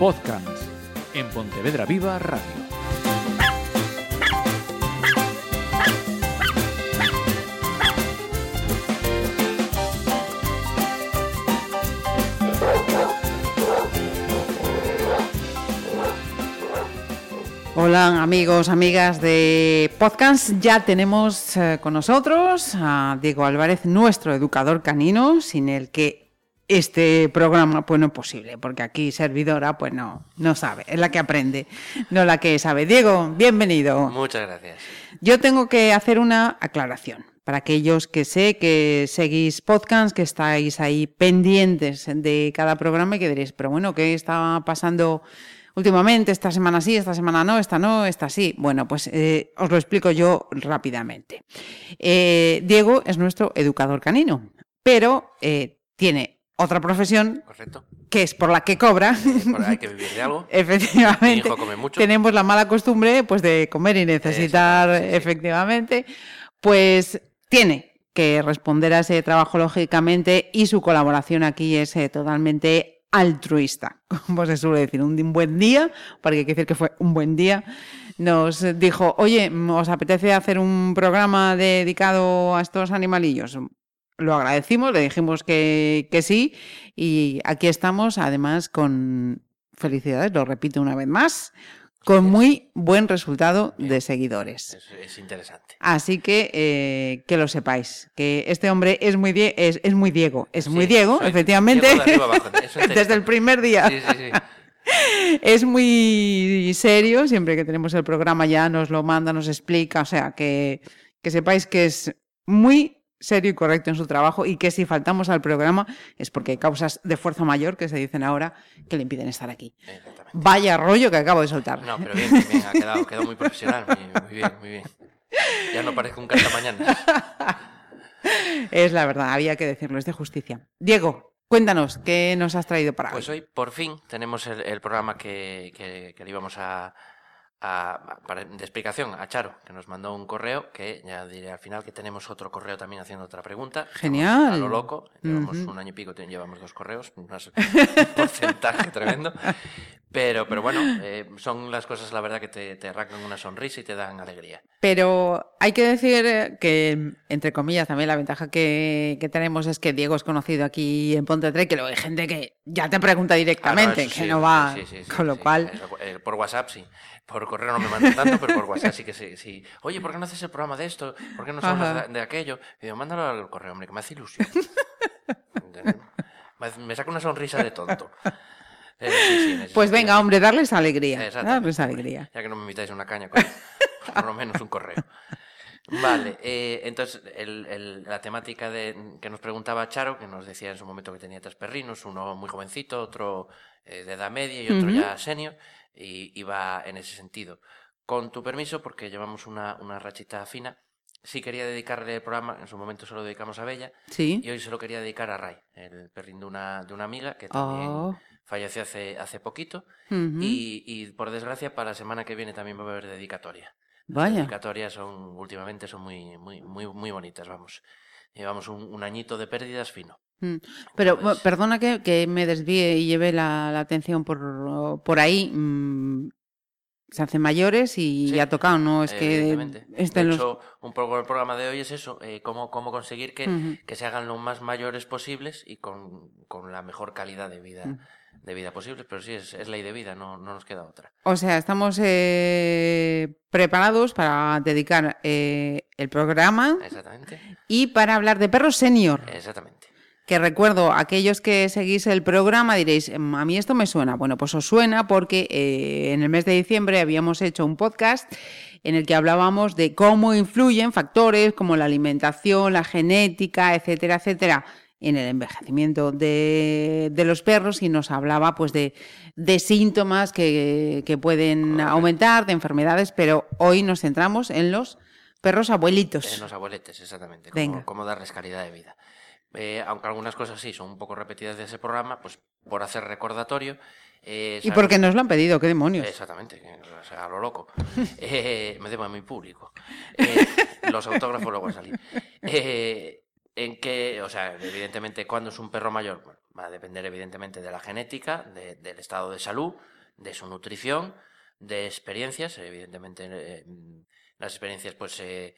Podcast en Pontevedra Viva Radio. Hola amigos, amigas de podcast. Ya tenemos eh, con nosotros a Diego Álvarez, nuestro educador canino, sin el que este programa pues no es posible, porque aquí servidora pues no, no sabe, es la que aprende, no la que sabe. Diego, bienvenido. Muchas gracias. Yo tengo que hacer una aclaración para aquellos que sé que seguís podcast, que estáis ahí pendientes de cada programa y que diréis, pero bueno, ¿qué está pasando últimamente? Esta semana sí, esta semana no, esta no, esta sí. Bueno, pues eh, os lo explico yo rápidamente. Eh, Diego es nuestro educador canino, pero eh, tiene otra profesión Correcto. que es por la que cobra. Por- hay que vivir de algo. Efectivamente. Mi hijo come mucho. Tenemos la mala costumbre pues de comer y necesitar, Exacto, sí, sí. efectivamente, pues tiene que responder a ese trabajo lógicamente y su colaboración aquí es eh, totalmente altruista, como se suele decir, un buen día, porque hay que decir que fue un buen día, nos dijo, oye, ¿os apetece hacer un programa dedicado a estos animalillos? Lo agradecimos, le dijimos que, que sí y aquí estamos además con felicidades, lo repito una vez más, con muy buen resultado de seguidores. Es, es interesante. Así que eh, que lo sepáis, que este hombre es muy, die- es, es muy Diego, es muy Diego, efectivamente, Diego de abajo, desde el primer día. Sí, sí, sí. Es muy serio, siempre que tenemos el programa ya nos lo manda, nos explica, o sea, que, que sepáis que es muy serio y correcto en su trabajo y que si faltamos al programa es porque hay causas de fuerza mayor, que se dicen ahora, que le impiden estar aquí. Vaya rollo que acabo de soltar. No, pero bien, bien, ha quedado, quedado muy profesional. Muy, muy bien, muy bien. Ya no parezco un mañana. Es la verdad, había que decirlo, es de justicia. Diego, cuéntanos, ¿qué nos has traído para Pues hoy? hoy, por fin, tenemos el, el programa que, que- que le íbamos a, a- para- de explicación a Charo, que nos mandó un correo, que ya diré al final que tenemos otro correo también haciendo otra pregunta. Genial. A lo loco, llevamos un año y pico, llevamos dos correos, un porcentaje tremendo. Pero, pero bueno, eh, son las cosas, la verdad, que te, te arrancan una sonrisa y te dan alegría. Pero hay que decir eh, que, entre comillas, también la ventaja que, que tenemos es que Diego es conocido aquí en Ponte que luego hay gente que ya te pregunta Ah, no, directamente, que sí, no va. sí, sí, sí, con lo cual, Eso, eh, por WhatsApp sí. Por correo no me mandan tanto, pero por WhatsApp sí que sí. Oye, ¿por qué no haces el programa de esto? ¿Por qué no hablas de, aquello? Y digo, mándalo al correo, hombre, que me hace ilusión. Me saca una sonrisa de tonto. Eh, sí, sí, pues venga, hombre, darles alegría. Exactamente, Darles hombre. alegría. Ya que no me invitáis a una caña, pues por lo menos un correo. Vale, eh, entonces el- el- la temática de, que nos preguntaba Charo, que nos decía en su momento que tenía tres perrinos, uno muy jovencito, otro eh, de edad media y otro ya senior, y iba en ese sentido. Con tu permiso, porque llevamos una, una rachita fina, sí quería dedicarle el programa, en su momento se lo dedicamos a Bella, Sí. y hoy se lo quería dedicar a Ray, el perrín de una, de una amiga que también Oh. Falleció hace, hace poquito. Y, y, por desgracia, para la semana que viene también va a haber dedicatoria. Las dedicatorias son, últimamente son muy, muy, muy, muy bonitas, vamos. Llevamos un, un añito de pérdidas fino. Mm. Pero Entonces- perdona que, que me desvíe y lleve la, la atención por, por ahí. mm, se hacen mayores y Sí, ya ha tocado, ¿no? Es que estén de los... hecho, un poco el programa de hoy es eso, eh, cómo, cómo conseguir que, que se hagan lo más mayores posibles y con, con la mejor calidad de vida, Ujú. De vida posible. Pero sí, es, es ley de vida, no, no nos queda otra. O sea, estamos eh, preparados para dedicar eh, el programa Exactamente. y para hablar de perros senior. Exactamente. Que recuerdo, aquellos que seguís el programa diréis, "Em, a mí esto me suena. Bueno, pues os suena porque eh, en el mes de diciembre habíamos hecho un podcast en el que hablábamos de cómo influyen factores como la alimentación, la genética, etcétera, etcétera, en el envejecimiento de, de los perros y nos hablaba pues de, de síntomas que, que pueden Correcto. aumentar, de enfermedades, pero hoy nos centramos en los perros abuelitos. En los abueletes, exactamente. Venga. Cómo, darles calidad de vida. Eh, aunque algunas cosas sí son un poco repetidas de ese programa, pues por hacer recordatorio. eh, Y porque nos lo han pedido, qué demonios. Exactamente, o sea, a lo loco. Eh, me debo a mi público. Eh, los autógrafos luego van a salir. En que, o sea, evidentemente, cuando es un perro mayor, bueno, Va a depender evidentemente de la genética, de- del estado de salud, de su nutrición, de experiencias, evidentemente eh, mm, las experiencias pues eh,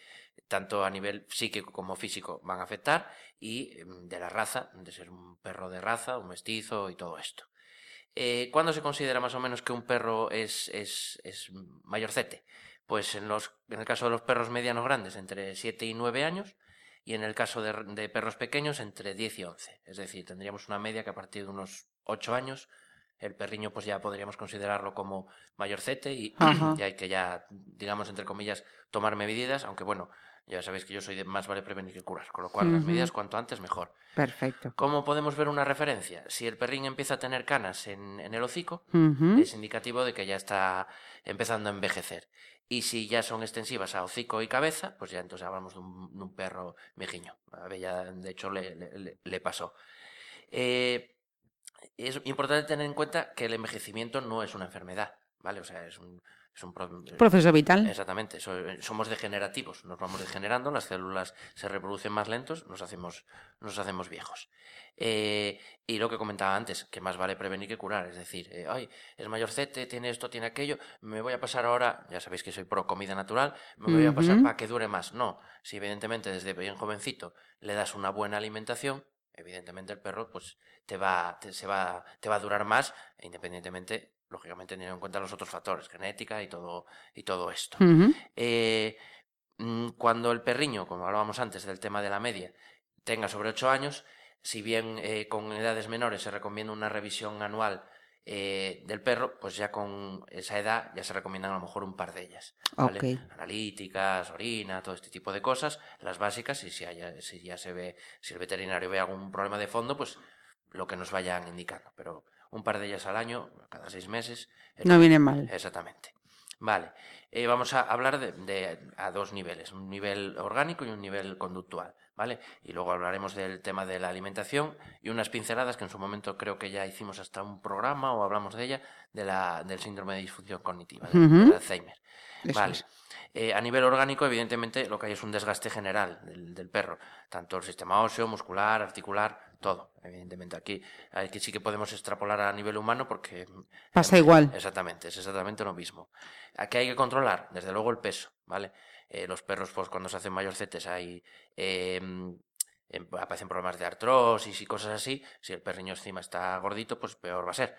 tanto a nivel psíquico como físico van a afectar y mm, de la raza, de ser un perro de raza, un mestizo y todo esto. Eh, ¿Cuándo se considera más o menos que un perro es, es, es mayorcete? Pues en, los, en el caso de los perros medianos grandes, entre 7 y 9 años, y en el caso de, de perros pequeños, entre 10 y 11. Es decir, tendríamos una media que a partir de unos 8 años, el perriño pues ya podríamos considerarlo como mayorcete y, y hay que ya, digamos, entre comillas, tomar medidas, aunque bueno, ya sabéis que yo soy de más vale prevenir que curar, con lo cual las medidas cuanto antes mejor. Perfecto. ¿Cómo podemos ver una referencia? Si el perrín empieza a tener canas en, en el hocico, es indicativo de que ya está empezando a envejecer. Y si ya son extensivas a hocico y cabeza, pues ya entonces hablamos de un, perro viejiño. A Bella, de hecho, le pasó. Eh, es importante tener en cuenta que el envejecimiento no es una enfermedad, ¿vale? O sea, es un... Es un pro- Proceso vital. Exactamente, so- somos degenerativos, nos vamos degenerando, las células se reproducen más lentos, nos hacemos, nos hacemos viejos. Eh, y lo que comentaba antes, que más vale prevenir que curar, es decir, eh, ay, es mayorcete, tiene esto, tiene aquello, me voy a pasar ahora, ya sabéis que soy pro comida natural, me voy a pasar para que dure más. No, si evidentemente desde bien jovencito le das una buena alimentación, evidentemente el perro pues te va, te, se va, te va a durar más, independientemente, lógicamente teniendo en cuenta los otros factores, genética y todo, y todo esto. Eh, mm, cuando el perriño, como hablábamos antes del tema de la media, tenga sobre 8 años, si bien eh, con edades menores se recomienda una revisión anual eh, del perro, pues ya con esa edad ya se recomiendan a lo mejor un par de ellas. Analíticas, orina, todo este tipo de cosas, las básicas, y si, haya- si ya se ve, si el veterinario ve algún problema de fondo, pues lo que nos vayan indicando. Pero un par de ellas al año, cada seis meses. es No viene mal. Exactamente. Vale, eh, vamos a hablar de, de- a dos niveles, un nivel orgánico y un nivel conductual, ¿vale? Y luego hablaremos del tema de la alimentación y unas pinceladas que en su momento creo que ya hicimos hasta un programa o hablamos de ella, de la, del síndrome de disfunción cognitiva, de- Alzheimer. Eso Vale. es. Eh, a nivel orgánico, evidentemente, lo que hay es un desgaste general del, del perro, tanto el sistema óseo, muscular, articular, todo. Evidentemente, aquí, aquí sí que podemos extrapolar a nivel humano porque Pasa igual. Exactamente, es exactamente lo mismo. Aquí hay que controlar, desde luego, el peso, ¿vale? Eh, los perros, pues cuando se hacen mayorcetes, hay, eh, em, aparecen problemas de artrosis y cosas así. Si el perriño encima está gordito, pues peor va a ser.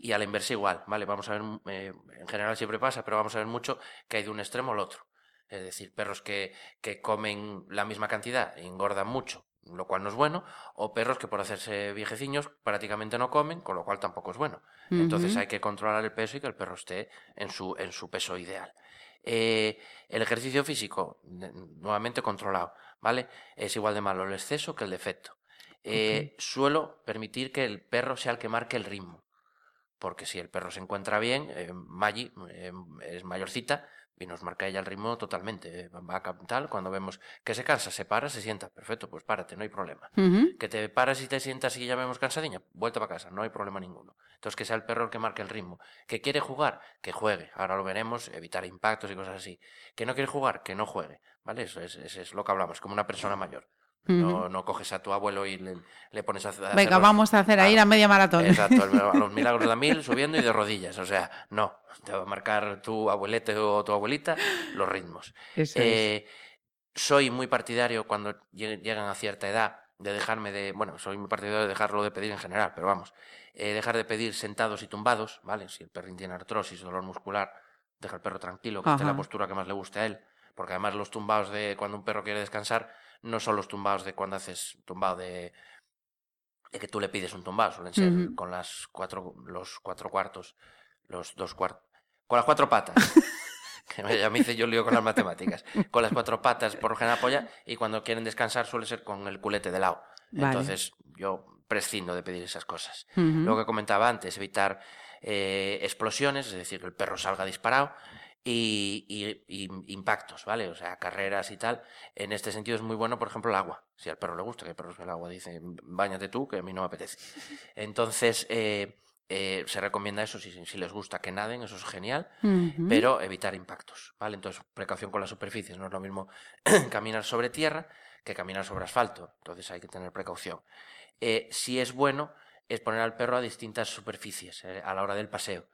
Y a la inversa igual, ¿vale? Vamos a ver, eh, en general siempre pasa, pero vamos a ver mucho que hay de un extremo al otro. Es decir, perros que, que comen la misma cantidad y engordan mucho, lo cual no es bueno, o perros que por hacerse viejeciños prácticamente no comen, con lo cual tampoco es bueno. Entonces hay que controlar el peso y que el perro esté en su, en su peso ideal. Eh, el ejercicio físico, nuevamente controlado, ¿vale? Es igual de malo el exceso que el defecto. Eh, Suelo permitir que el perro sea el que marque el ritmo. Porque si el perro se encuentra bien, eh, Maggie eh, es mayorcita y nos marca ella el ritmo totalmente. eh, Va a tal, cuando vemos que se cansa, se para, se sienta. Perfecto, pues párate, no hay problema. Que te paras y te sientas y ya vemos cansadiña, vuelta para casa, no hay problema ninguno. Entonces que sea el perro el que marque el ritmo. Que quiere jugar, que juegue. Ahora lo veremos, evitar impactos y cosas así. Que no quiere jugar, que no juegue. ¿Vale? Eso es, eso es lo que hablamos, como una persona mayor. No, no coges a tu abuelo y le, le pones a a hacer Venga, los- vamos a hacer ahí la media maratón. Exacto, a los milagros de la mil subiendo y de rodillas. O sea, no. Te va a marcar tu abuelete o tu abuelita los ritmos. Eh, soy muy partidario cuando lleg- llegan a cierta edad de dejarme de. Bueno, soy muy partidario de dejarlo de pedir en general, pero vamos. eh, dejar de pedir sentados y tumbados, ¿vale? Si el perrín tiene artrosis, dolor muscular, deja al perro tranquilo, que esté en la postura que más le guste a él. Porque además los tumbados de cuando un perro quiere descansar no son los tumbados de cuando haces tumbado de, de que tú le pides un tumbado, suelen ser con las cuatro, los cuatro cuartos, los dos cuartos, con las cuatro patas. ya me hice yo lío con las matemáticas. Con las cuatro patas por lo general apoya y cuando quieren descansar suele ser con el culete de lado. Vale. Entonces yo prescindo de pedir esas cosas. Lo que comentaba antes, evitar eh, explosiones, es decir, que el perro salga disparado. Y, y- y impactos, ¿vale? O sea, carreras y tal. En este sentido es muy bueno, por ejemplo, el agua. Si al perro le gusta, que el perro el agua, dice, bañate tú, que a mí no me apetece. Entonces, eh, eh, se recomienda eso, si, si les gusta que naden, eso es genial pero evitar impactos, ¿vale? Entonces, precaución con las superficies, no es lo mismo caminar sobre tierra que caminar sobre asfalto, entonces hay que tener precaución. Eh, si es bueno exponer al perro a distintas superficies eh, a la hora del paseo,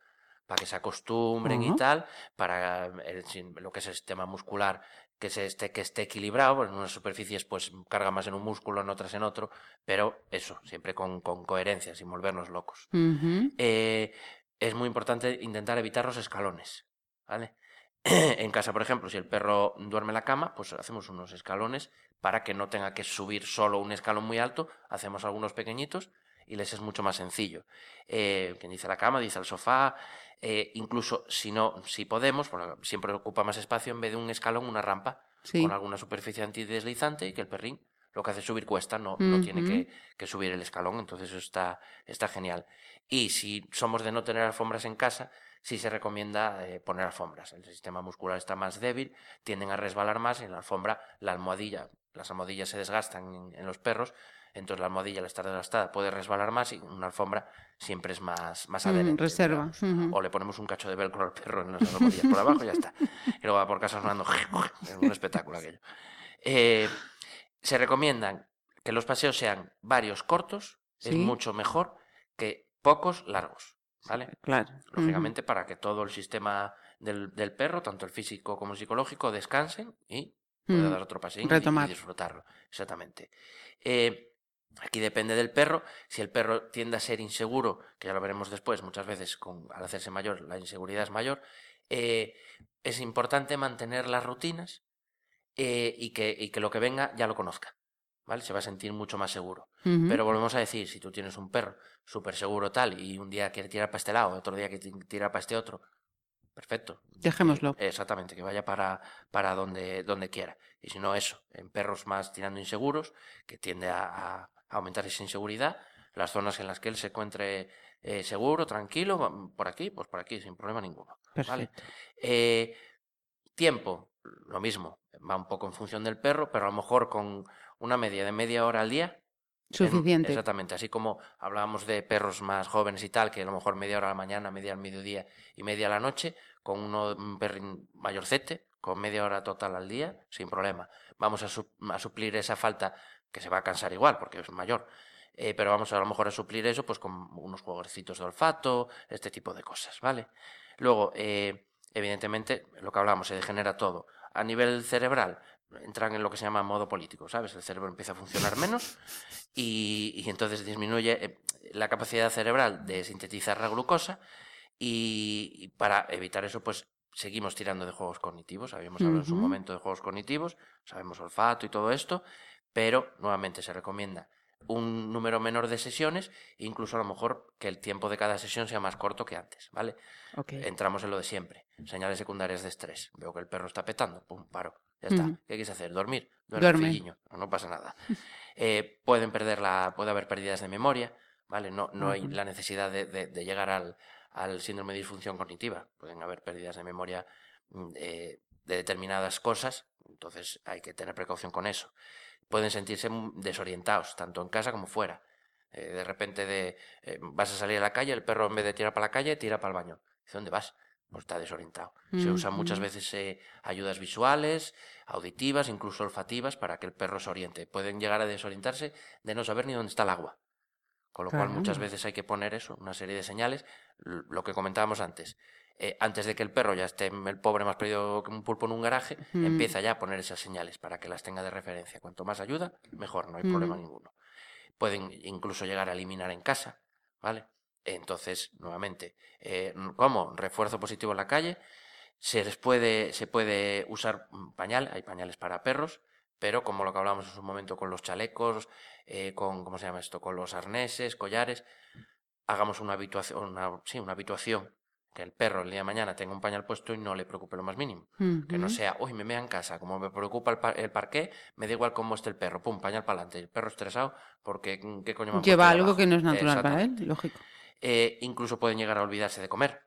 para que se acostumbren y tal, para el- lo que es el sistema muscular que, se esté, que esté equilibrado, en unas superficies pues carga más en un músculo, en otras en otro, pero eso, siempre con, con coherencia, sin volvernos locos. Eh, es muy importante intentar evitar los escalones, ¿vale? en casa, por ejemplo, si el perro duerme en la cama, pues hacemos unos escalones para que no tenga que subir solo un escalón muy alto, hacemos algunos pequeñitos y les es mucho más sencillo. Eh, quien dice la cama, dice el sofá, eh, incluso si no, si podemos, siempre ocupa más espacio, en vez de un escalón, una rampa Sí. con alguna superficie antideslizante y que el perrín lo que hace es subir cuesta, no, no tiene que, que subir el escalón, entonces eso está, está genial. Y si somos de no tener alfombras en casa, sí se recomienda eh, poner alfombras. El sistema muscular está más débil, tienden a resbalar más y en la alfombra la almohadilla, las almohadillas se desgastan en, en los perros, entonces la almohadilla al estar desgastada puede resbalar más y una alfombra siempre es más, más Mm, adherente. reserva. O le ponemos un cacho de velcro al perro en las almohadillas por abajo y ya está. Y luego va por casa sonando. Es un espectáculo aquello. Eh, se recomiendan que los paseos sean varios cortos, es mucho mejor que pocos largos. ¿Vale? Claro. Lógicamente, para que todo el sistema del, del perro, tanto el físico como el psicológico, descansen y pueda Mm, dar otro paseo y disfrutarlo. Exactamente. Eh, aquí depende del perro. Si el perro tiende a ser inseguro, que ya lo veremos después, muchas veces con, al hacerse mayor la inseguridad es mayor, eh, es importante mantener las rutinas eh, y, que, y que lo que venga ya lo conozca. ¿Vale? Se va a sentir mucho más seguro. Pero volvemos a decir, si tú tienes un perro súper seguro tal y un día quiere tirar para este lado, otro día quiere tirar para este otro, perfecto. Dejémoslo. Eh, Exactamente, que vaya para, para donde, donde quiera. Y si no, eso, en perros más tirando inseguros, que tiende a, a aumentar esa inseguridad, las zonas en las que él se encuentre eh, seguro, tranquilo, por aquí, pues por aquí, sin problema ninguno. Eh, tiempo, lo mismo, va un poco en función del perro, pero a lo mejor con una media de media hora al día. en- Suficiente. exactamente, así como hablábamos de perros más jóvenes y tal, que a lo mejor media hora a la mañana, media al mediodía y media a la noche, con uno, un perrín mayorcete, con media hora total al día, sin problema. Vamos a, su- a suplir esa falta, que se va a cansar igual, porque es mayor, eh, pero vamos a lo mejor a suplir eso pues con unos jueguecitos de olfato, este tipo de cosas, ¿vale? Luego, eh, evidentemente, lo que hablamos, se degenera todo. A nivel cerebral, entran en lo que se llama modo político, ¿sabes? El cerebro empieza a funcionar menos y, y entonces disminuye eh, la capacidad cerebral de sintetizar la glucosa y, y para evitar eso, pues seguimos tirando de juegos cognitivos. Habíamos hablado en su momento de juegos cognitivos, sabemos olfato y todo esto, pero nuevamente se recomienda un número menor de sesiones, incluso a lo mejor que el tiempo de cada sesión sea más corto que antes, ¿vale? Entramos en lo de siempre. Señales secundarias de estrés. Veo que el perro está petando. Pum, paro. Ya está. ¿Qué quieres hacer? ¿Dormir? Duerme. No, no pasa nada. Eh, pueden perder la... Puede haber pérdidas de memoria, ¿vale? No, no hay la necesidad de, de- de llegar al, al síndrome de disfunción cognitiva. Pueden haber pérdidas de memoria mm, eh, de determinadas cosas. Entonces hay que tener precaución con eso. Pueden sentirse mm, desorientados, tanto en casa como fuera. Eh, de repente de, eh, vas a salir a la calle, el perro en vez de tirar para la calle, tira para el baño. Dice, ¿dónde vas? Pues está desorientado. Se usan muchas veces eh, ayudas visuales, auditivas, incluso olfativas, para que el perro se oriente. Pueden llegar a desorientarse de no saber ni dónde está el agua. Con lo cual muchas veces hay que poner eso, una serie de señales, lo que comentábamos antes. Eh, antes de que el perro ya esté el pobre más perdido que un pulpo en un garaje, Mm. empieza ya a poner esas señales para que las tenga de referencia. Cuanto más ayuda, mejor, no hay problema Mm. ninguno. Pueden incluso llegar a eliminar en casa, ¿vale? Entonces, nuevamente, eh, ¿cómo? Refuerzo positivo en la calle. Se les puede, se puede usar un pañal, hay pañales para perros, pero como lo que hablábamos en su momento con los chalecos, eh, con, ¿cómo se llama esto? Con los arneses, collares, hagamos una habituación, una, sí, una habituación, que el perro el día de mañana tenga un pañal puesto y no le preocupe lo más mínimo. Que no sea, uy, me mea en casa, como me preocupa el, par- el parqué, me da igual cómo esté el perro, pum, pañal para adelante. El perro estresado porque, mm, ¿qué coño me Lleva algo abajo? que no es natural para él, lógico. Eh, incluso pueden llegar a olvidarse de comer.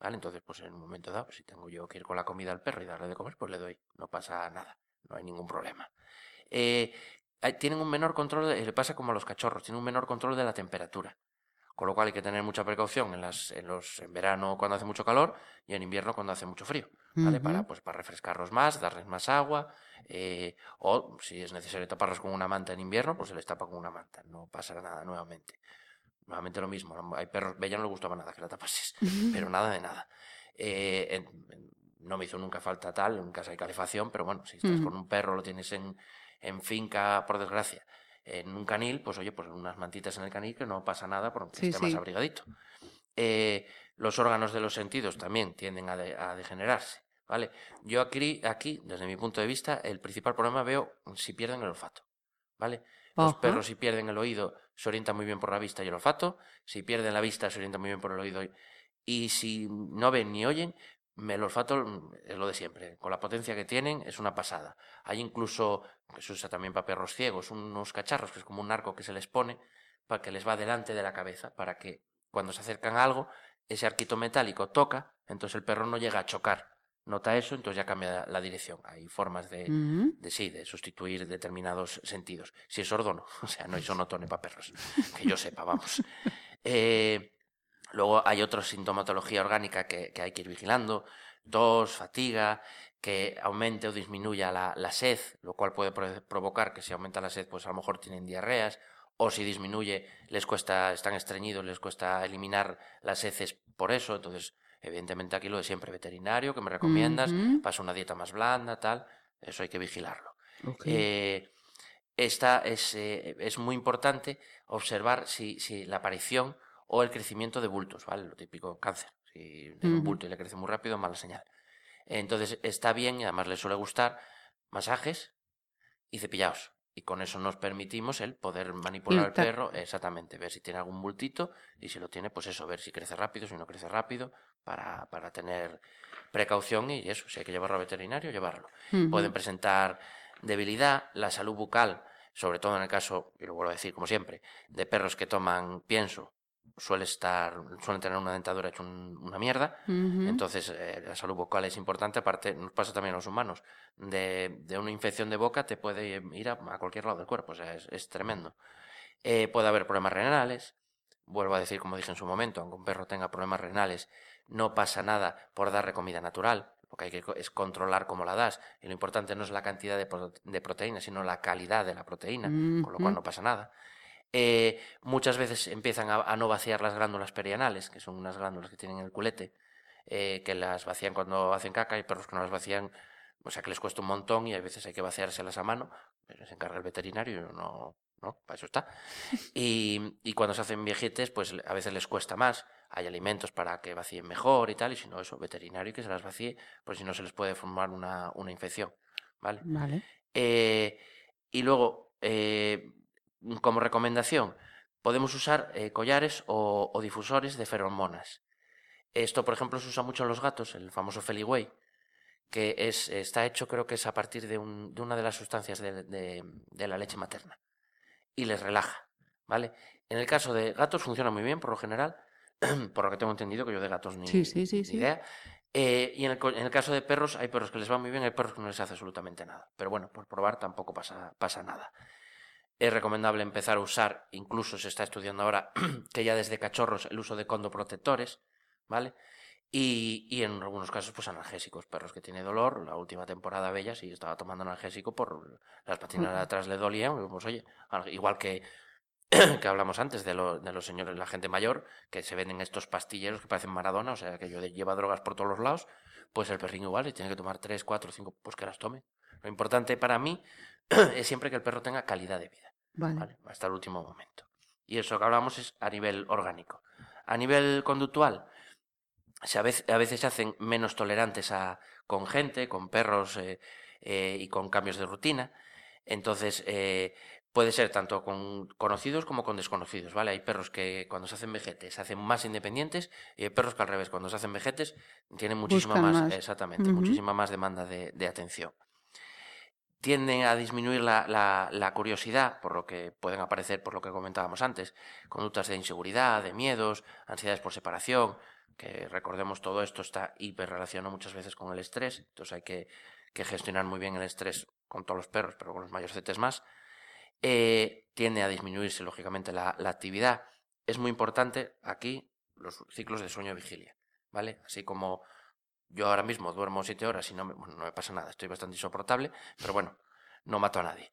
¿Vale? Entonces, pues en un momento dado, si tengo yo que ir con la comida al perro y darle de comer, pues le doy. No pasa nada. No hay ningún problema. Eh, tienen un menor control, de- le pasa como a los cachorros, tienen un menor control de la temperatura. Con lo cual hay que tener mucha precaución en, las, en, los, en verano cuando hace mucho calor y en invierno cuando hace mucho frío. ¿Vale? Para, pues, para refrescarlos más, darles más agua. eh, o si es necesario taparlos con una manta en invierno, pues se les tapa con una manta. No pasará nada nuevamente nuevamente lo mismo. Hay perros, Bella no le gustaba nada que la tapases, pero nada de nada. Eh, en- en- no me hizo nunca falta tal, en casa hay calefacción, pero bueno, si estás Ujú. con un perro, lo tienes en, en finca, por desgracia, en un canil, pues oye, pues unas mantitas en el canil que no pasa nada porque Sí, esté más sí. abrigadito. Eh, los órganos de los sentidos también tienden a, de- a degenerarse, ¿vale? Yo aquí, aquí, desde mi punto de vista, el principal problema veo si pierden el olfato, ¿vale? Los Ajá. perros si pierden el oído se orientan muy bien por la vista y el olfato, si pierden la vista se orientan muy bien por el oído y, y si no ven ni oyen, el olfato mm, es lo de siempre. Con la potencia que tienen es una pasada. Hay incluso, que se usa también para perros ciegos, unos cacharros que es como un arco que se les pone para que les va delante de la cabeza, para que cuando se acercan a algo, ese arquito metálico toca, entonces el perro no llega a chocar. Nota eso, entonces ya cambia la dirección. Hay formas de, sí, de sustituir determinados sentidos. Si es sordo, no. O sea, no hay sonotone para perros. Que yo sepa, vamos. Eh, luego hay otra sintomatología orgánica que, que hay que ir vigilando. Tos, fatiga, que aumente o disminuya la, la sed, lo cual puede pro- provocar que si aumenta la sed, pues a lo mejor tienen diarreas, o si disminuye, les cuesta, están estreñidos, les cuesta eliminar las heces por eso. Entonces, evidentemente aquí lo de siempre, veterinario, que me recomiendas, pasa una dieta más blanda, tal, eso hay que vigilarlo. Eh, esta es, eh, es muy importante observar si, si la aparición o el crecimiento de bultos, ¿vale? Lo típico cáncer. Si tiene un bulto y le crece muy rápido, mala señal. Entonces está bien y además le suele gustar masajes y cepillados. Y con eso nos permitimos el poder manipular al perro, exactamente, ver si tiene algún bultito y si lo tiene, pues eso, ver si crece rápido, si no crece rápido, para, para tener precaución y eso, si hay que llevarlo al veterinario, llevarlo pueden presentar debilidad, la salud bucal, sobre todo en el caso, y lo vuelvo a decir como siempre, de perros que toman pienso, suele estar, suelen tener una dentadura hecha un- una mierda. Entonces, eh, la salud bucal es importante, aparte, nos pasa también a los humanos. De, de una infección de boca te puede ir a, a cualquier lado del cuerpo, o sea, es, es tremendo. Eh, puede haber problemas renales, vuelvo a decir, como dije en su momento, aunque un perro tenga problemas renales, no pasa nada por darle comida natural. Lo que hay que es controlar cómo la das. Y lo importante no es la cantidad de, de proteína, sino la calidad de la proteína, con lo cual no pasa nada. Eh, muchas veces empiezan a, a no vaciar las glándulas perianales, que son unas glándulas que tienen en el culete, eh, que las vacían cuando hacen caca, hay perros que no las vacían, o sea que les cuesta un montón y a veces hay que vaciárselas a mano, pero se encarga el veterinario, y no, no, para eso está. Y, y cuando se hacen viejetes, pues a veces les cuesta más, hay alimentos para que vacíen mejor y tal, y si no, eso, veterinario y que se las vacíe, pues si no se les puede formar una, una infección, ¿vale? Vale. Eh, y luego, eh, como recomendación, podemos usar eh, collares o, o difusores de feromonas. Esto, por ejemplo, se usa mucho en los gatos, el famoso Feliway, que es, está hecho, creo que es a partir de, un- de una de las sustancias de, de- de la leche materna. Y les relaja, ¿vale? En el caso de gatos funciona muy bien, por lo general, por lo que tengo entendido, que yo de gatos ni, Sí, sí, sí, ni sí. idea. Eh, y en el, en el caso de perros, hay perros que les va muy bien, hay perros que no les hace absolutamente nada. Pero bueno, por probar tampoco pasa, pasa nada. Es recomendable empezar a usar, incluso se está estudiando ahora, que ya desde cachorros el uso de condoprotectores, ¿vale? Y, y en algunos casos, pues analgésicos. Perros que tiene dolor, la última temporada Bella sí estaba tomando analgésico por las patinas de atrás le dolían, pues oye, al- igual que, que hablamos antes de, lo- de los señores, la gente mayor, que se venden estos pastilleros que parecen Maradona, o sea, que yo lleva drogas por todos los lados, pues el perrín igual, y tiene que tomar 3, 4, 5, pues que las tome. Lo importante para mí es siempre que el perro tenga calidad de vida. Vale. ¿vale? Hasta el último momento. Y eso que hablamos es a nivel orgánico. A nivel conductual, se a, veces, a veces se hacen menos tolerantes a, con gente, con perros eh, eh, y con cambios de rutina. Entonces, eh, puede ser tanto con conocidos como con desconocidos, ¿vale? Hay perros que cuando se hacen vejetes se hacen más independientes y hay perros que al revés, cuando se hacen vejetes tienen muchísima más, más. exactamente, muchísima más demanda de, de atención tienden a disminuir la, la- la curiosidad, por lo que pueden aparecer, por lo que comentábamos antes, conductas de inseguridad, de miedos, ansiedades por separación, que recordemos todo esto está hiperrelacionado muchas veces con el estrés, entonces hay que, gestionar muy bien el estrés con todos los perros, pero con los mayorcetes más. Eh, tiende a disminuirse, lógicamente, la, la actividad. Es muy importante aquí los ciclos de sueño-vigilia, ¿vale? Así como yo ahora mismo duermo siete horas y no me, bueno, no me pasa nada, estoy bastante insoportable, pero bueno, no mato a nadie.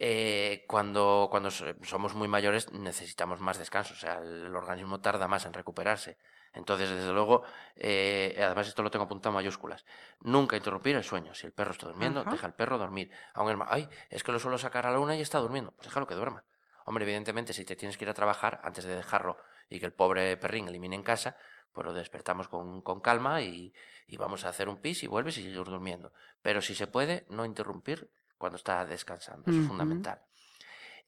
Eh, cuando, cuando so- somos muy mayores necesitamos más descanso, o sea, el organismo tarda más en recuperarse. Entonces, desde luego, eh, además esto lo tengo apuntado en mayúsculas, nunca interrumpir el sueño. Si el perro está durmiendo, deja al perro dormir. Ma- ay, es que lo suelo sacar a la una y está durmiendo, pues déjalo que duerma. Hombre, evidentemente, si te tienes que ir a trabajar, antes de dejarlo y que el pobre perrín elimine en casa, pues lo despertamos con, con calma y, y vamos a hacer un pis y vuelves y sigues durmiendo. Pero si se puede, no interrumpir cuando está descansando. Eso es fundamental.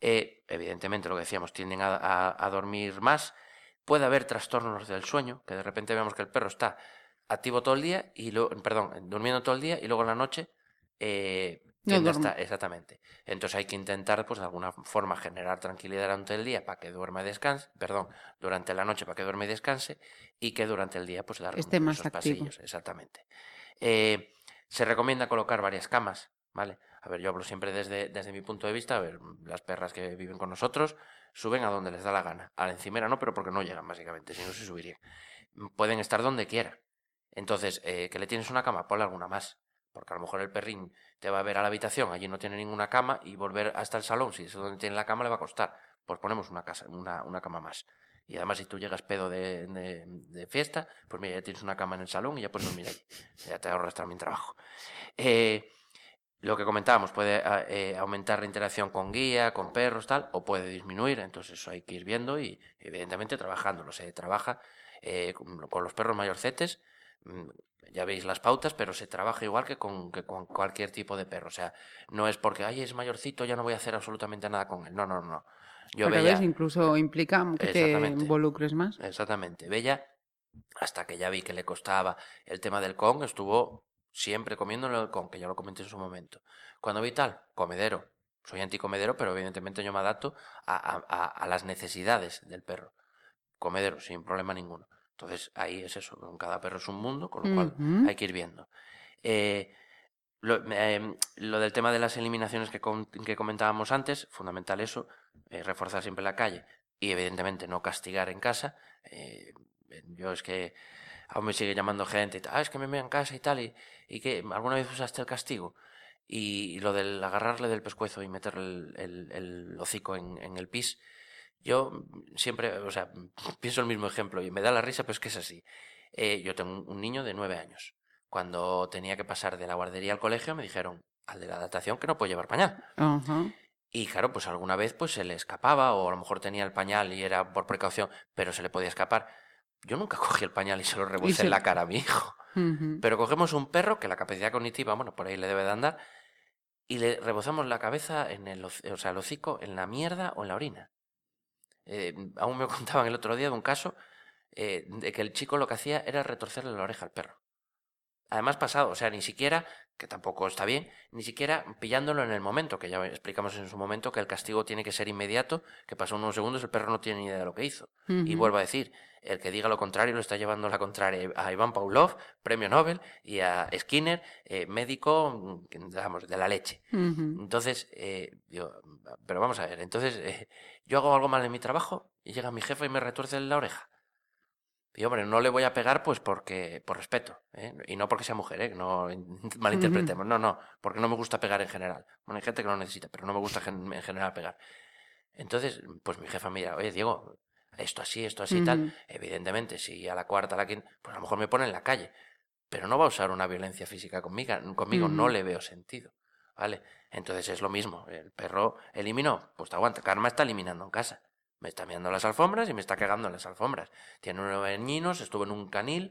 Eh, evidentemente, lo que decíamos, tienden a, a- a dormir más. Puede haber trastornos del sueño, que de repente vemos que el perro está activo todo el día y luego, perdón, durmiendo todo el día y luego en la noche eh, No exactamente. Entonces hay que intentar, pues de alguna forma, generar tranquilidad durante el día para que duerma y descanse, perdón, durante la noche para que duerma y descanse y que durante el día, pues darle Esté más esos activo. pasillos, exactamente. Eh, se recomienda colocar varias camas, ¿vale? A ver, yo hablo siempre desde, desde mi punto de vista. A ver, las perras que viven con nosotros suben a donde les da la gana. A la encimera no, pero porque no llegan, básicamente, si no se subirían. Pueden estar donde quiera. Entonces, eh, que le tienes una cama, ponle alguna más. Porque a lo mejor el perrín te va a ver a la habitación, allí no tiene ninguna cama, y volver hasta el salón, si es donde tiene la cama, le va a costar. Pues ponemos una, casa, una, una cama más. Y además, si tú llegas pedo de, de- fiesta, pues mira, ya tienes una cama en el salón y ya puedes dormir allí. Ya te ahorras también trabajo. Eh, lo que comentábamos, puede a- eh, aumentar la interacción con guía, con perros, tal, o puede disminuir, entonces eso hay que ir viendo y evidentemente trabajándolo. Se trabaja eh, con, los perros mayorcetes, ya veis las pautas, pero se trabaja igual que con, que con cualquier tipo de perro. O sea, no es porque, ay, es mayorcito, ya no voy a hacer absolutamente nada con él. No, no, no. Yo veía... revés, incluso implica que te involucres más. Exactamente. Bella, hasta que ya vi que le costaba el tema del con, estuvo siempre comiendo el con, que ya lo comenté en su momento. Cuando vi tal, comedero. Soy anticomedero, pero evidentemente yo me adapto a, a- a- a las necesidades del perro. Comedero, sin problema ninguno. Entonces ahí es eso, cada perro es un mundo, con lo cual hay que ir viendo. Eh, lo, eh, lo del tema de las eliminaciones que, com- que comentábamos antes, fundamental eso, eh, reforzar siempre la calle y evidentemente no castigar en casa. Eh, yo es que aún me sigue llamando gente, y tal, ah, es que me mea en casa y tal, y, y que alguna vez usaste el castigo. Y, lo del agarrarle del pescuezo y meterle el, el- el hocico en, en el pis, yo siempre, o sea, pienso el mismo ejemplo y me da la risa, pero es que es así. Eh, yo tengo un- niño de nueve años. Cuando tenía que pasar de la guardería al colegio, me dijeron al de la adaptación que no puede llevar pañal. Y claro, pues alguna vez pues se le escapaba o a lo mejor tenía el pañal y era por precaución, pero se le podía escapar. Yo nunca cogí el pañal y se lo revolcé se- en la cara a mi hijo. Pero cogemos un perro que la capacidad cognitiva, bueno, por ahí le debe de andar, y le rebozamos la cabeza en el, o sea, el hocico en la mierda o en la orina. Eh, aún me contaban el otro día de un caso eh, de que el chico lo que hacía era retorcerle la oreja al perro. Además pasado, o sea, ni siquiera, que tampoco está bien, ni siquiera pillándolo en el momento, que ya explicamos en su momento que el castigo tiene que ser inmediato, que pasó unos segundos, el perro no tiene ni idea de lo que hizo. Y vuelvo a decir, el que diga lo contrario lo está llevando la contraria a Iván Pavlov, premio Nobel, y a Skinner, eh, médico, mm, digamos, de la leche. Entonces, eh, yo, pero vamos a ver, entonces eh, yo hago algo mal en mi trabajo y llega mi jefe y me retuerce la oreja. Y hombre, no le voy a pegar pues porque, por respeto, ¿eh? y no porque sea mujer, ¿eh? no malinterpretemos, no, no, porque no me gusta pegar en general. Bueno, hay gente que lo necesita, pero no me gusta en general pegar. Entonces, pues mi jefa me dirá, oye, Diego, esto así, esto así y tal. Evidentemente, si a la cuarta, a la quinta, pues a lo mejor me pone en la calle, pero no va a usar una violencia física conmigo, conmigo no le veo sentido. ¿Vale? Entonces es lo mismo. El perro eliminó, pues te aguanta. Karma está eliminando en casa. Me está mirando las alfombras y me está cagando en las alfombras. Tiene unos añinos, estuvo en un canil,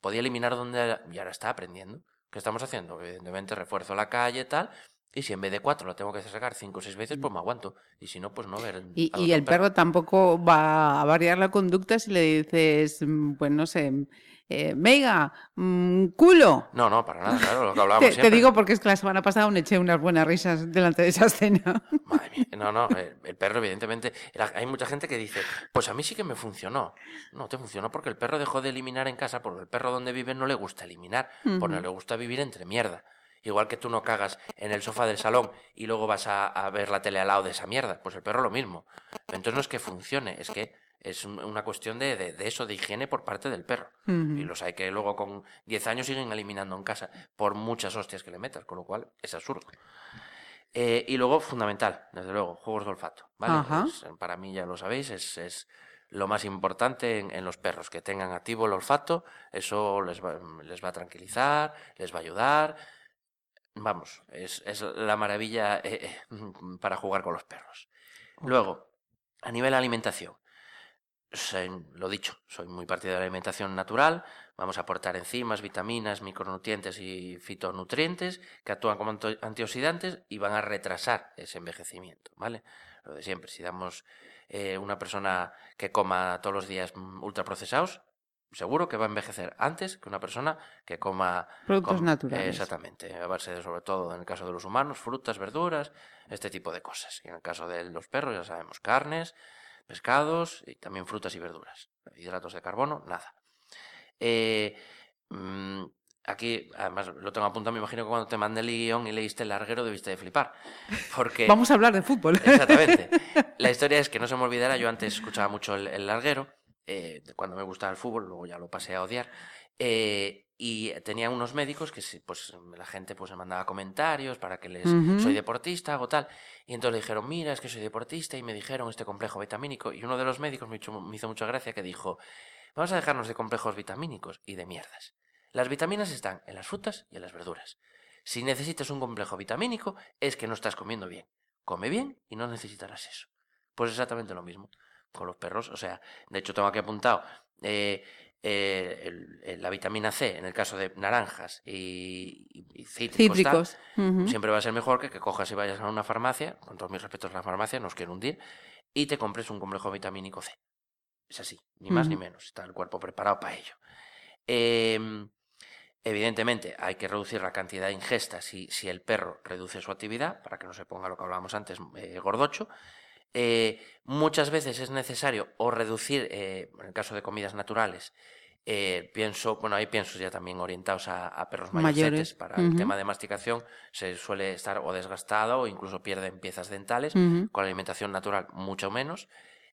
podía eliminar donde... Y ahora está aprendiendo. ¿Qué estamos haciendo? Evidentemente refuerzo la calle y tal. Y si en vez de cuatro lo tengo que sacar cinco o seis veces, pues me aguanto. Y si no, pues no ver. Y, el perro tampoco va a variar la conducta si le dices, mm, pues no sé, eh, Mega, mm, culo. No, no, para nada, claro, lo que hablábamos Te, digo porque es que la semana pasada me eché unas buenas risas delante de esa escena. Madre mía, no, no, el, el perro evidentemente, hay mucha gente que dice, pues a mí sí que me funcionó. No te funcionó porque el perro dejó de eliminar en casa, porque el perro donde vive no le gusta eliminar, porque no le gusta vivir entre mierda. Igual que tú no cagas en el sofá del salón y luego vas a, a ver la tele al lado de esa mierda, pues el perro lo mismo. Entonces no es que funcione, es que es un- una cuestión de, de- de eso, de higiene por parte del perro. Y los hay que luego con 10 años siguen eliminando en casa por muchas hostias que le metas, con lo cual es absurdo. Eh, y luego, fundamental, desde luego, juegos de olfato. ¿vale? Para mí, ya lo sabéis, es, es lo más importante en, en los perros, que tengan activo el olfato, eso les va, les va a tranquilizar, les va a ayudar. Vamos, es, es la maravilla eh, eh, para jugar con los perros. Luego, a nivel de alimentación, soy- lo dicho, soy muy partidario de la alimentación natural. Vamos a aportar enzimas, vitaminas, micronutrientes y fitonutrientes que actúan como antioxidantes y van a retrasar ese envejecimiento, ¿vale? Lo de siempre, si damos eh, una persona que coma todos los días mm, ultraprocesados, seguro que va a envejecer antes que una persona que coma Productos com- naturales. Exactamente, a base de, sobre todo en el caso de los humanos, frutas, verduras, este tipo de cosas. Y en el caso de los perros, ya sabemos, carnes, pescados y también frutas y verduras. Hidratos de carbono, nada. Eh, mm, aquí, además, lo tengo apuntado, me imagino que cuando te mandé el guion y leíste el larguero debiste de flipar. Porque... Vamos a hablar de fútbol. Exactamente. La historia es que no se me olvidara, yo antes escuchaba mucho el, el larguero, eh, cuando me gustaba el fútbol, luego ya lo pasé a odiar, eh, y tenía unos médicos que pues la gente pues me mandaba comentarios para que les soy deportista, hago tal, y entonces le dijeron, mira, es que soy deportista, y me dijeron este complejo vitamínico, y uno de los médicos me hizo, me hizo mucha gracia que dijo, vamos a dejarnos de complejos vitamínicos y de mierdas. Las vitaminas están en las frutas y en las verduras. Si necesitas un complejo vitamínico, es que no estás comiendo bien. Come bien y no necesitarás eso. Pues exactamente lo mismo con los perros. O sea, de hecho tengo aquí apuntado eh, eh, el- el- la vitamina C en el caso de naranjas y, cítricos, tal, siempre va a ser mejor que que cojas y vayas a una farmacia, con todos mis respetos a la farmacia, no os quiero hundir, y te compres un complejo vitamínico C. Es así, ni más ni menos. Está el cuerpo preparado para ello. Em, evidentemente, hay que reducir la cantidad de ingesta si, si el perro reduce su actividad, para que no se ponga lo que hablábamos antes, eh, gordocho. Eh, muchas veces es necesario o reducir, eh, en el caso de comidas naturales, eh, pienso, bueno, hay piensos ya también orientados a, a perros Mayores. Para el tema de masticación se suele estar o desgastado o incluso pierden piezas dentales. Con la alimentación natural, mucho menos.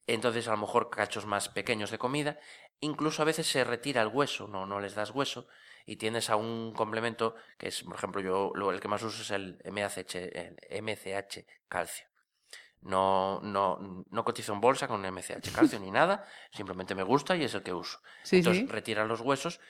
Entonces, a lo mejor cachos más pequeños de comida. Incluso a veces se retira el hueso, no, no les das hueso. Y tienes a un complemento que es, por ejemplo, yo lo- el que más uso es el MCH, el MCH calcio. No, no, no cotizo en bolsa con MCH calcio ni nada, simplemente me gusta y es el que uso. Sí, Entonces sí. retiras los huesos,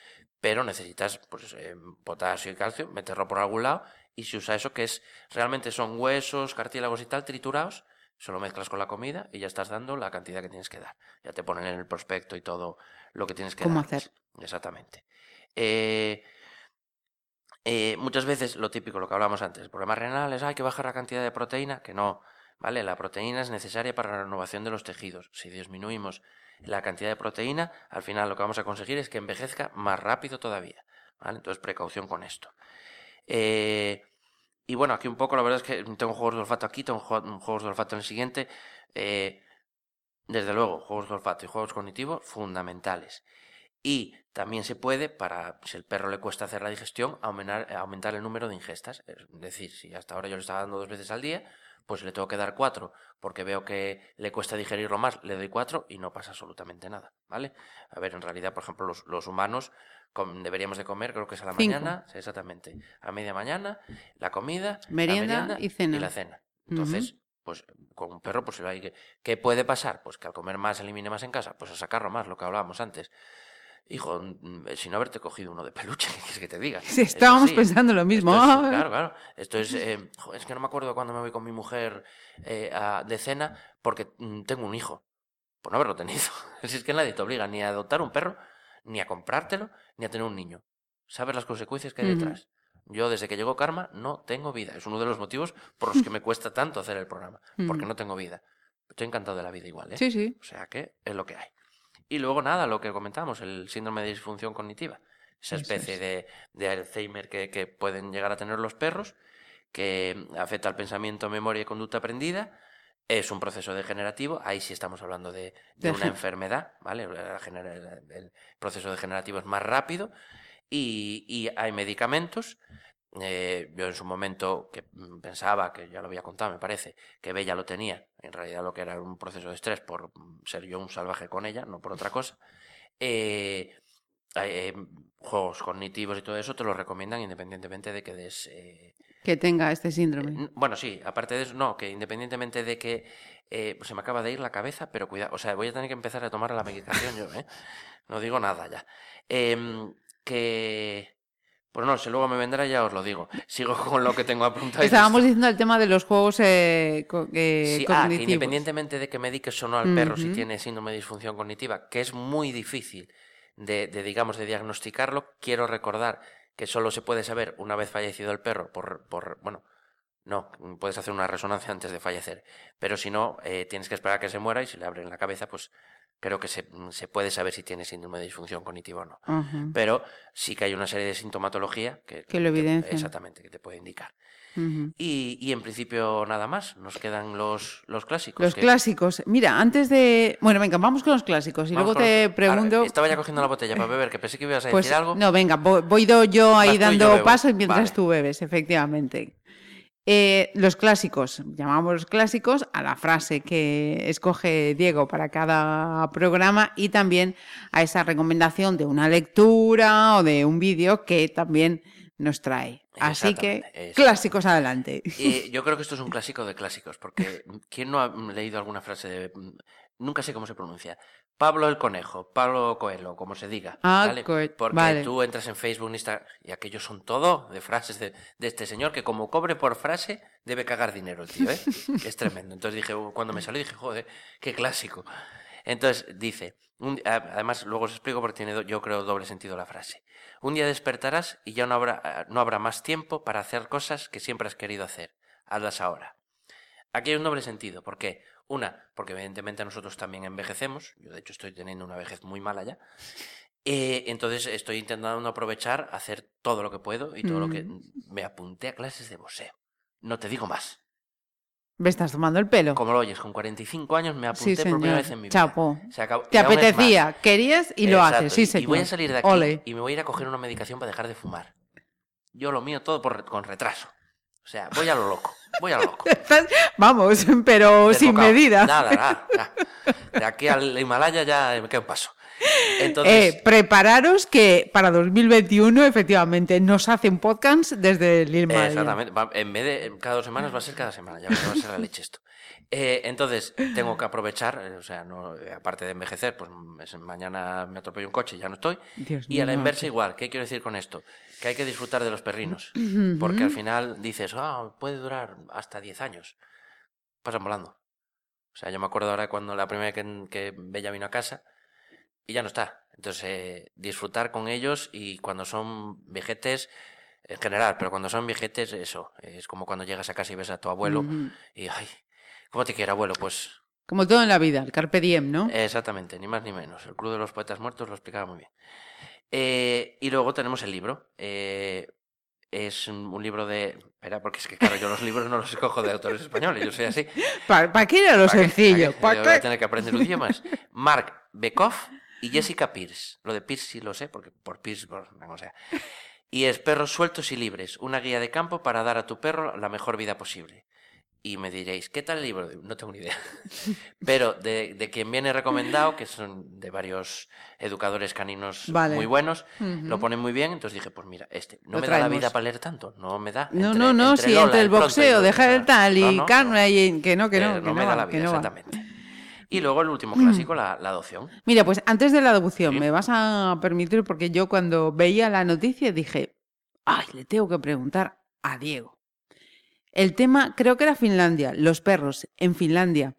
pero necesitas pues, eh, potasio y calcio, meterlo por algún lado y se usa eso que es realmente son huesos, cartílagos y tal triturados, se lo mezclas con la comida y ya estás dando la cantidad que tienes que dar. Ya te ponen en el prospecto y todo lo que tienes que ¿Cómo darles. hacer? Exactamente. Eh, eh, muchas veces lo típico, lo que hablamos antes, problemas renales, hay que bajar la cantidad de proteína, que no, ¿vale? La proteína es necesaria para la renovación de los tejidos. Si disminuimos la cantidad de proteína, al final lo que vamos a conseguir es que envejezca más rápido todavía. Entonces, precaución con esto. Eh, y bueno, aquí un poco, la verdad es que tengo juegos de olfato aquí, tengo ju- juegos de olfato en el siguiente. Eh, desde luego, juegos de olfato y juegos cognitivos fundamentales. Y también se puede, para si el perro le cuesta hacer la digestión, aumentar, aumentar el número de ingestas. Es decir, si hasta ahora yo le estaba dando dos veces al día, pues le tengo que dar cuatro, porque veo que le cuesta digerirlo más, le doy cuatro y no pasa absolutamente nada, ¿vale? A ver, en realidad, por ejemplo, los, los humanos deberíamos de comer, creo que es a la Cinco. mañana, exactamente, a media mañana, la comida, la Merienda y cena. la cena. Entonces, pues con un perro, pues hay que... ¿Qué puede pasar? Pues que al comer más elimine más en casa, pues a sacarlo más, lo que hablábamos antes. Hijo, mm, si no haberte cogido uno de peluche, ¿qué quieres que te diga? Sí, Es estábamos pensando lo mismo. Es- claro, claro. Esto es, eh, es que no me acuerdo cuando me voy con mi mujer eh, a- de cena porque mm, tengo un hijo. Por no haberlo tenido. Si es que nadie te obliga ni a adoptar un perro, ni a comprártelo, ni a tener un niño. ¿Sabes las consecuencias que hay detrás? Yo, desde que llegó Karma, no tengo vida. Es uno de los motivos por los que me cuesta tanto hacer el programa. Porque Ujú. no tengo vida. Estoy encantado de la vida igual, ¿eh? Sí, sí. O sea que es lo que hay. Y luego nada, lo que comentamos, el síndrome de disfunción cognitiva. Esa especie es. de, de Alzheimer que, que pueden llegar a tener los perros, que afecta al pensamiento, memoria y conducta aprendida. Es un proceso degenerativo, ahí sí estamos hablando de, de una enfermedad, ¿vale? El proceso degenerativo es más rápido y, y hay medicamentos. Eh, yo en su momento que mm, pensaba, que ya lo había contado, me parece, que Bella lo tenía, en realidad lo que era un proceso de estrés por mm, ser yo un salvaje con ella, no por otra cosa. Eh, eh, juegos cognitivos y todo eso te lo recomiendan independientemente de que des... eh, Que tenga este síndrome. N- Bueno, sí, aparte de eso, no, que independientemente de que eh, pues se me acaba de ir la cabeza, pero cuidado, o sea, voy a tener que empezar a tomar la medicación yo, ¿eh? No digo nada ya. Em, que... Pues no, si luego me vendrá ya os lo digo. Sigo con lo que tengo apuntado. Estábamos diciendo el tema de los juegos eh, co- eh, Sí, ah, que cognitivos. independientemente de que mediques o no al perro si tiene síndrome de disfunción cognitiva, que es muy difícil de, de, digamos, de diagnosticarlo, quiero recordar que solo se puede saber una vez fallecido el perro por, por bueno, no, puedes hacer una resonancia antes de fallecer, pero si no, eh, tienes que esperar a que se muera y si le abren la cabeza, pues creo que se, se puede saber si tiene síndrome de disfunción cognitiva o no. Ajá, Pero sí que hay una serie de sintomatología que, Que lo evidencian. exactamente, que te puede indicar. Y, y en principio nada más, nos quedan los, los clásicos. Los que- clásicos. Mira, antes de... Bueno, venga, vamos con los clásicos y Vamos luego te los- pregunto... Ahora, estaba ya cogiendo la botella para beber, que pensé que ibas a Pues decir algo. no, venga, voy, yo ahí Vas tú y yo dando paso y mientras Vale. tú bebes, efectivamente. Eh, los clásicos, llamamos los clásicos a la frase que escoge Diego para cada programa y también a esa recomendación de una lectura o de un vídeo que también nos trae. Así que, clásicos adelante. Y yo creo que esto es un clásico de clásicos, porque ¿quién no ha leído alguna frase de... Nunca sé cómo se pronuncia. Pablo el Conejo, Pablo Coelho, como se diga. Ah, ¿vale? Porque vale. tú entras en Facebook, Instagram, y aquellos son todo de frases de, de este señor que como cobre por frase debe cagar dinero tío, ¿eh? es tremendo. Entonces dije, cuando me salió dije, joder, qué clásico. Entonces dice, un- además luego os explico porque tiene, yo creo, doble sentido la frase. Un día despertarás y ya no habrá, ah, no habrá más tiempo para hacer cosas que siempre has querido hacer. Hazlas ahora. Aquí hay un doble sentido. ¿Por qué? Una, porque evidentemente nosotros también envejecemos. Yo de hecho estoy teniendo una vejez muy mala ya. Eh, entonces estoy intentando aprovechar, hacer todo lo que puedo y todo lo que... Mm. Me apunté a clases de boxeo. No te digo más. Me estás tomando el pelo. Como lo oyes, con 45 años me apunté Sí, por primera vez en mi vida. Chapo. Te apetecía, querías y lo haces. Sí, señor. Y voy a salir de aquí Ole. y me voy a ir a coger una medicación para dejar de fumar. Yo lo mío todo por, con retraso. O sea, voy a lo loco. Voy a lo loco. Vamos, pero sin medida. Nada, nada, nada. De aquí al Himalaya ya me queda un paso. Eh, Entonces, prepararos que para 2021 efectivamente nos hace un podcast desde el Himalaya. exactamente. va- En vez de cada dos semanas va a ser cada semana. Ya va a ser la leche esto. Eh, entonces, tengo que aprovechar, eh, o sea, no, eh, aparte de envejecer, pues es- mañana me atropello un coche y ya no estoy. Dios Y a la inversa igual. ¿Qué quiero decir con esto? Que hay que disfrutar de los perrinos. Porque al final dices, ah, puede durar hasta 10 años. Pasan volando. O sea, yo me acuerdo ahora cuando la primera vez que, que Bella vino a casa y ya no está. Entonces, eh, disfrutar con ellos y cuando son viejetes, en general, pero cuando son viejetes, eso. Es como cuando llegas a casa y ves a tu abuelo Ujú. y, ay, ¿cómo te quiere abuelo? Pues Como todo en la vida, el carpe diem, ¿no? Exactamente, ni más ni menos. El Club de los Poetas Muertos lo explicaba muy bien. Eh, y luego tenemos el libro. Eh, es un, libro de... Espera, porque es que claro, yo los libros no los escojo de autores españoles, yo soy así. ¿Para, qué era lo ¿Para qué? sencillo? ¿Para qué? ¿Para Yo voy a qué? tener que aprender idiomas. Mark Bekoff y Jessica Pierce. Lo de Pierce sí lo sé, porque por Pierce, por, o sea. Y es Perros Sueltos y Libres, una guía de campo para dar a tu perro la mejor vida posible. Y me diréis, ¿qué tal el libro? No tengo ni idea. Pero de, de quien viene recomendado, que son de varios educadores caninos Vale. muy buenos, lo ponen muy bien, entonces dije, pues mira, este, no Lo me da la vida para leer tanto, no me da. No, Entre- no, no, entre sí, Lola, entre el boxeo, todo, dejar el tal y no, no, carne no. y que no, que no, Eh, que no, me va, da la vida, no exactamente. Y luego el último clásico, la, la adopción. Mira, pues antes de la adopción, Sí. me vas a permitir, porque yo cuando veía la noticia dije, ay, le tengo que preguntar a Diego. El tema, creo que era Finlandia, los perros en Finlandia,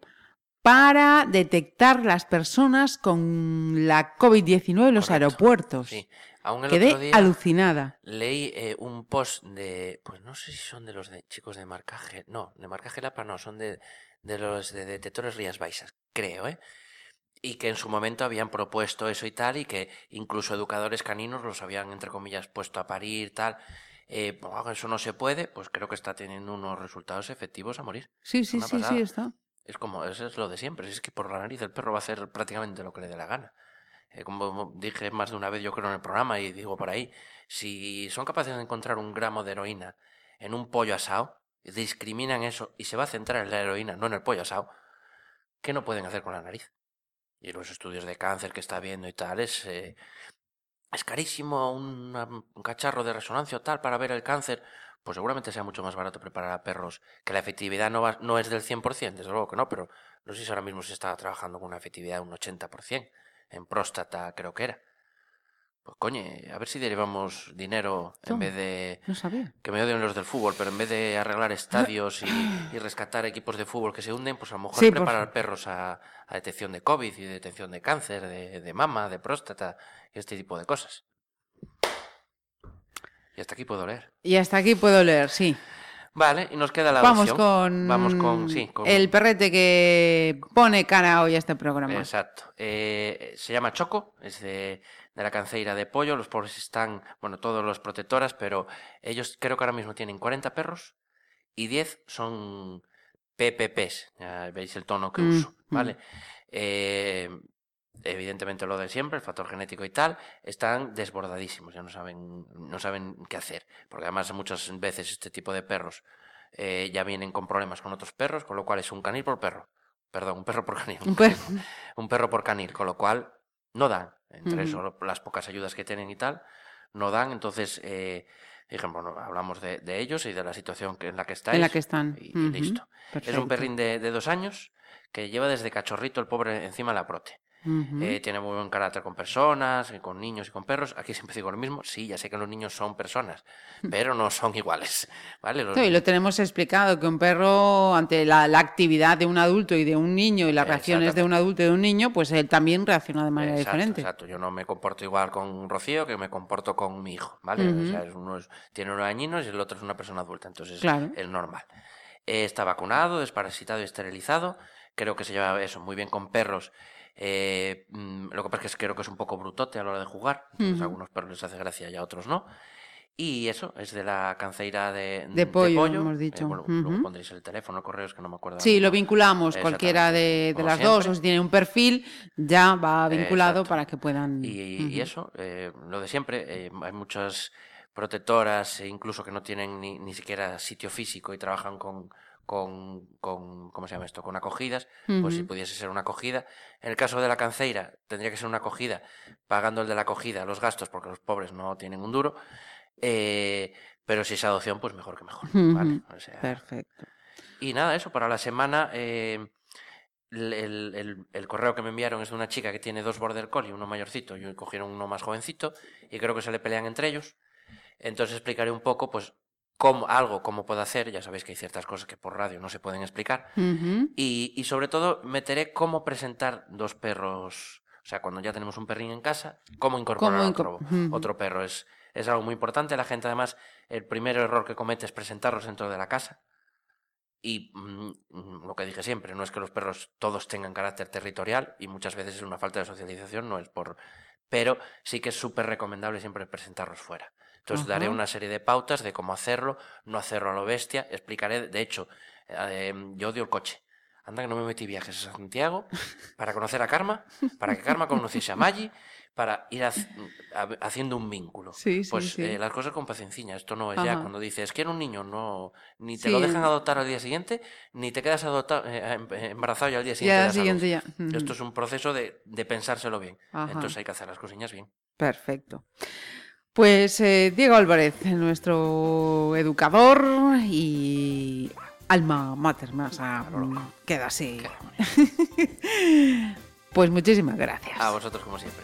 para detectar las personas con la COVID-19 en los Correcto, aeropuertos. Sí. Aún el Quedé otro día alucinada. leí eh, un post de, pues no sé si son de los de chicos de marcaje, no, de marcaje Lapa no, son de, de los de detectores Rías Baixas, creo, ¿eh? Y que en su momento habían propuesto eso y tal, y que incluso educadores caninos los habían, entre comillas, puesto a parir, tal. Eh, pues, eso no se puede, pues creo que está teniendo unos resultados efectivos a morir. Sí, sí, Una sí, sí, está. Es como, eso es lo de siempre, es que por la nariz el perro va a hacer prácticamente lo que le dé la gana. Eh, como dije más de una vez yo creo en el programa y digo por ahí, si son capaces de encontrar un gramo de heroína en un pollo asado, discriminan eso y se va a centrar en la heroína, no en el pollo asado, ¿qué no pueden hacer con la nariz? Y los estudios de cáncer que está viendo y tal es, eh, es carísimo un cacharro de resonancia o tal para ver el cáncer, pues seguramente sea mucho más barato preparar a perros, que la efectividad no, va- no es del 100%, desde luego que no, pero no sé si ahora mismo se está trabajando con una efectividad de un 80%, en próstata creo que era. Pues coño, a ver si derivamos dinero en vez de... No sabía. Que me odian los del fútbol, pero en vez de arreglar estadios y, y rescatar equipos de fútbol que se hunden, pues a lo mejor Sí, preparar perros a, a detección de COVID y detección de cáncer, de, de mama, de próstata y este tipo de cosas. Y hasta aquí puedo leer. Y hasta aquí puedo leer, sí. Vale, y nos queda la Vamos adopción. con, Vamos con, sí, con... el perrete que pone cara hoy a este programa. Exacto. Eh, se llama Choco, es de, de la canceira de pollo. Los pobres están, bueno, todos los protectoras, pero ellos creo que ahora mismo tienen 40 perros y 10 son PPPs. Ya veis el tono que Mm, uso, ¿vale? Eh, evidentemente lo de siempre, el factor genético y tal, están desbordadísimos, ya no saben, no saben qué hacer. Porque además muchas veces este tipo de perros eh, ya vienen con problemas con otros perros, con lo cual es un canil por perro. Perdón, un perro por canil. Un per- un perro por canil, con lo cual no dan. Entre eso, lo- las pocas ayudas que tienen y tal, no dan. Entonces, eh, dije, bueno, hablamos de, de ellos y de la situación que, en la que estáis. en la que están. Y, listo. Es un perrín de, de dos años que lleva desde cachorrito el pobre encima la prote. Eh, tiene muy buen carácter con personas, y con niños y con perros. Aquí siempre digo lo mismo. Sí, ya sé que los niños son personas, pero no son iguales. ¿Vale? Los Mm. Sí, lo tenemos explicado, que un perro, ante la, la actividad de un adulto y de un niño y las reacciones de un adulto y de un niño, pues él también reacciona de manera Exacto, diferente. Exacto, yo no me comporto igual con Rocío que me comporto con mi hijo, ¿vale? O sea, es uno es- tiene unos añinos y el otro es una persona adulta, entonces Claro. es normal. Eh, está vacunado, desparasitado y esterilizado. Creo que se lleva eso muy bien con perros. Eh, mm, lo que pasa es que creo que es un poco brutote a la hora de jugar. Ujú. a algunos perros les hace gracia y a otros no. Y eso, es de la canceira de, De pollo, hemos dicho. Eh, bueno, luego pondréis el teléfono, correos, que no me acuerdo. Sí, lo vinculamos, cualquiera de, de las siempre. dos, o si tiene un perfil, ya va vinculado Exacto. para que puedan... Y, eso, eh, lo de siempre, eh, hay muchas protectoras, e incluso que no tienen ni, ni siquiera sitio físico y trabajan con, con, con, ¿cómo se llama esto? Con acogidas, pues si pudiese ser una acogida. En el caso de la canceira, tendría que ser una acogida, pagando el de la acogida los gastos, porque los pobres no tienen un duro. eh, pero si es adopción, pues mejor que mejor. ¿vale? Ujú. O sea, Perfecto. y nada, eso, para la semana, eh, el, el- el- el correo que me enviaron es de una chica que tiene dos border collie, uno mayorcito y cogieron uno más jovencito, y creo que se le pelean entre ellos. Entonces explicaré un poco, pues, cómo, algo, cómo puedo hacer, ya sabéis que hay ciertas cosas que por radio no se pueden explicar, y, y sobre todo meteré cómo presentar dos perros, o sea, cuando ya tenemos un perrín en casa, cómo incorporar Cómo otro, inco- otro perro. Es, es algo muy importante. La gente, además, el primer error que comete es presentarlos dentro de la casa. Y mm, lo que dije siempre, no es que los perros todos tengan carácter territorial y muchas veces es una falta de socialización, no es por... Pero sí que es súper recomendable siempre presentarlos fuera. Entonces daré una serie de pautas de cómo hacerlo, no hacerlo a lo bestia. Explicaré, de hecho, eh, yo odio el coche. Anda que no me metí viajes a Santiago para conocer a Karma, para que Karma conociese a Maggi, para ir hac- ha- haciendo un vínculo. Sí, sí, Pues sí. eh, las cosas con paciencia. Esto no es ya cuando dices, quiero un niño, no, ni te lo dejan adoptar al día siguiente, ni te quedas adopta- eh, em- embarazado ya al día Ya siguiente. al das a luz. siguiente ya. Ujú. Esto es un proceso de, de pensárselo bien. Ajá. Entonces hay que hacer las cosillas bien. Perfecto. Pues eh, Diego Álvarez, nuestro educador y alma mater, más a- queda así. pues muchísimas gracias. A vosotros como siempre.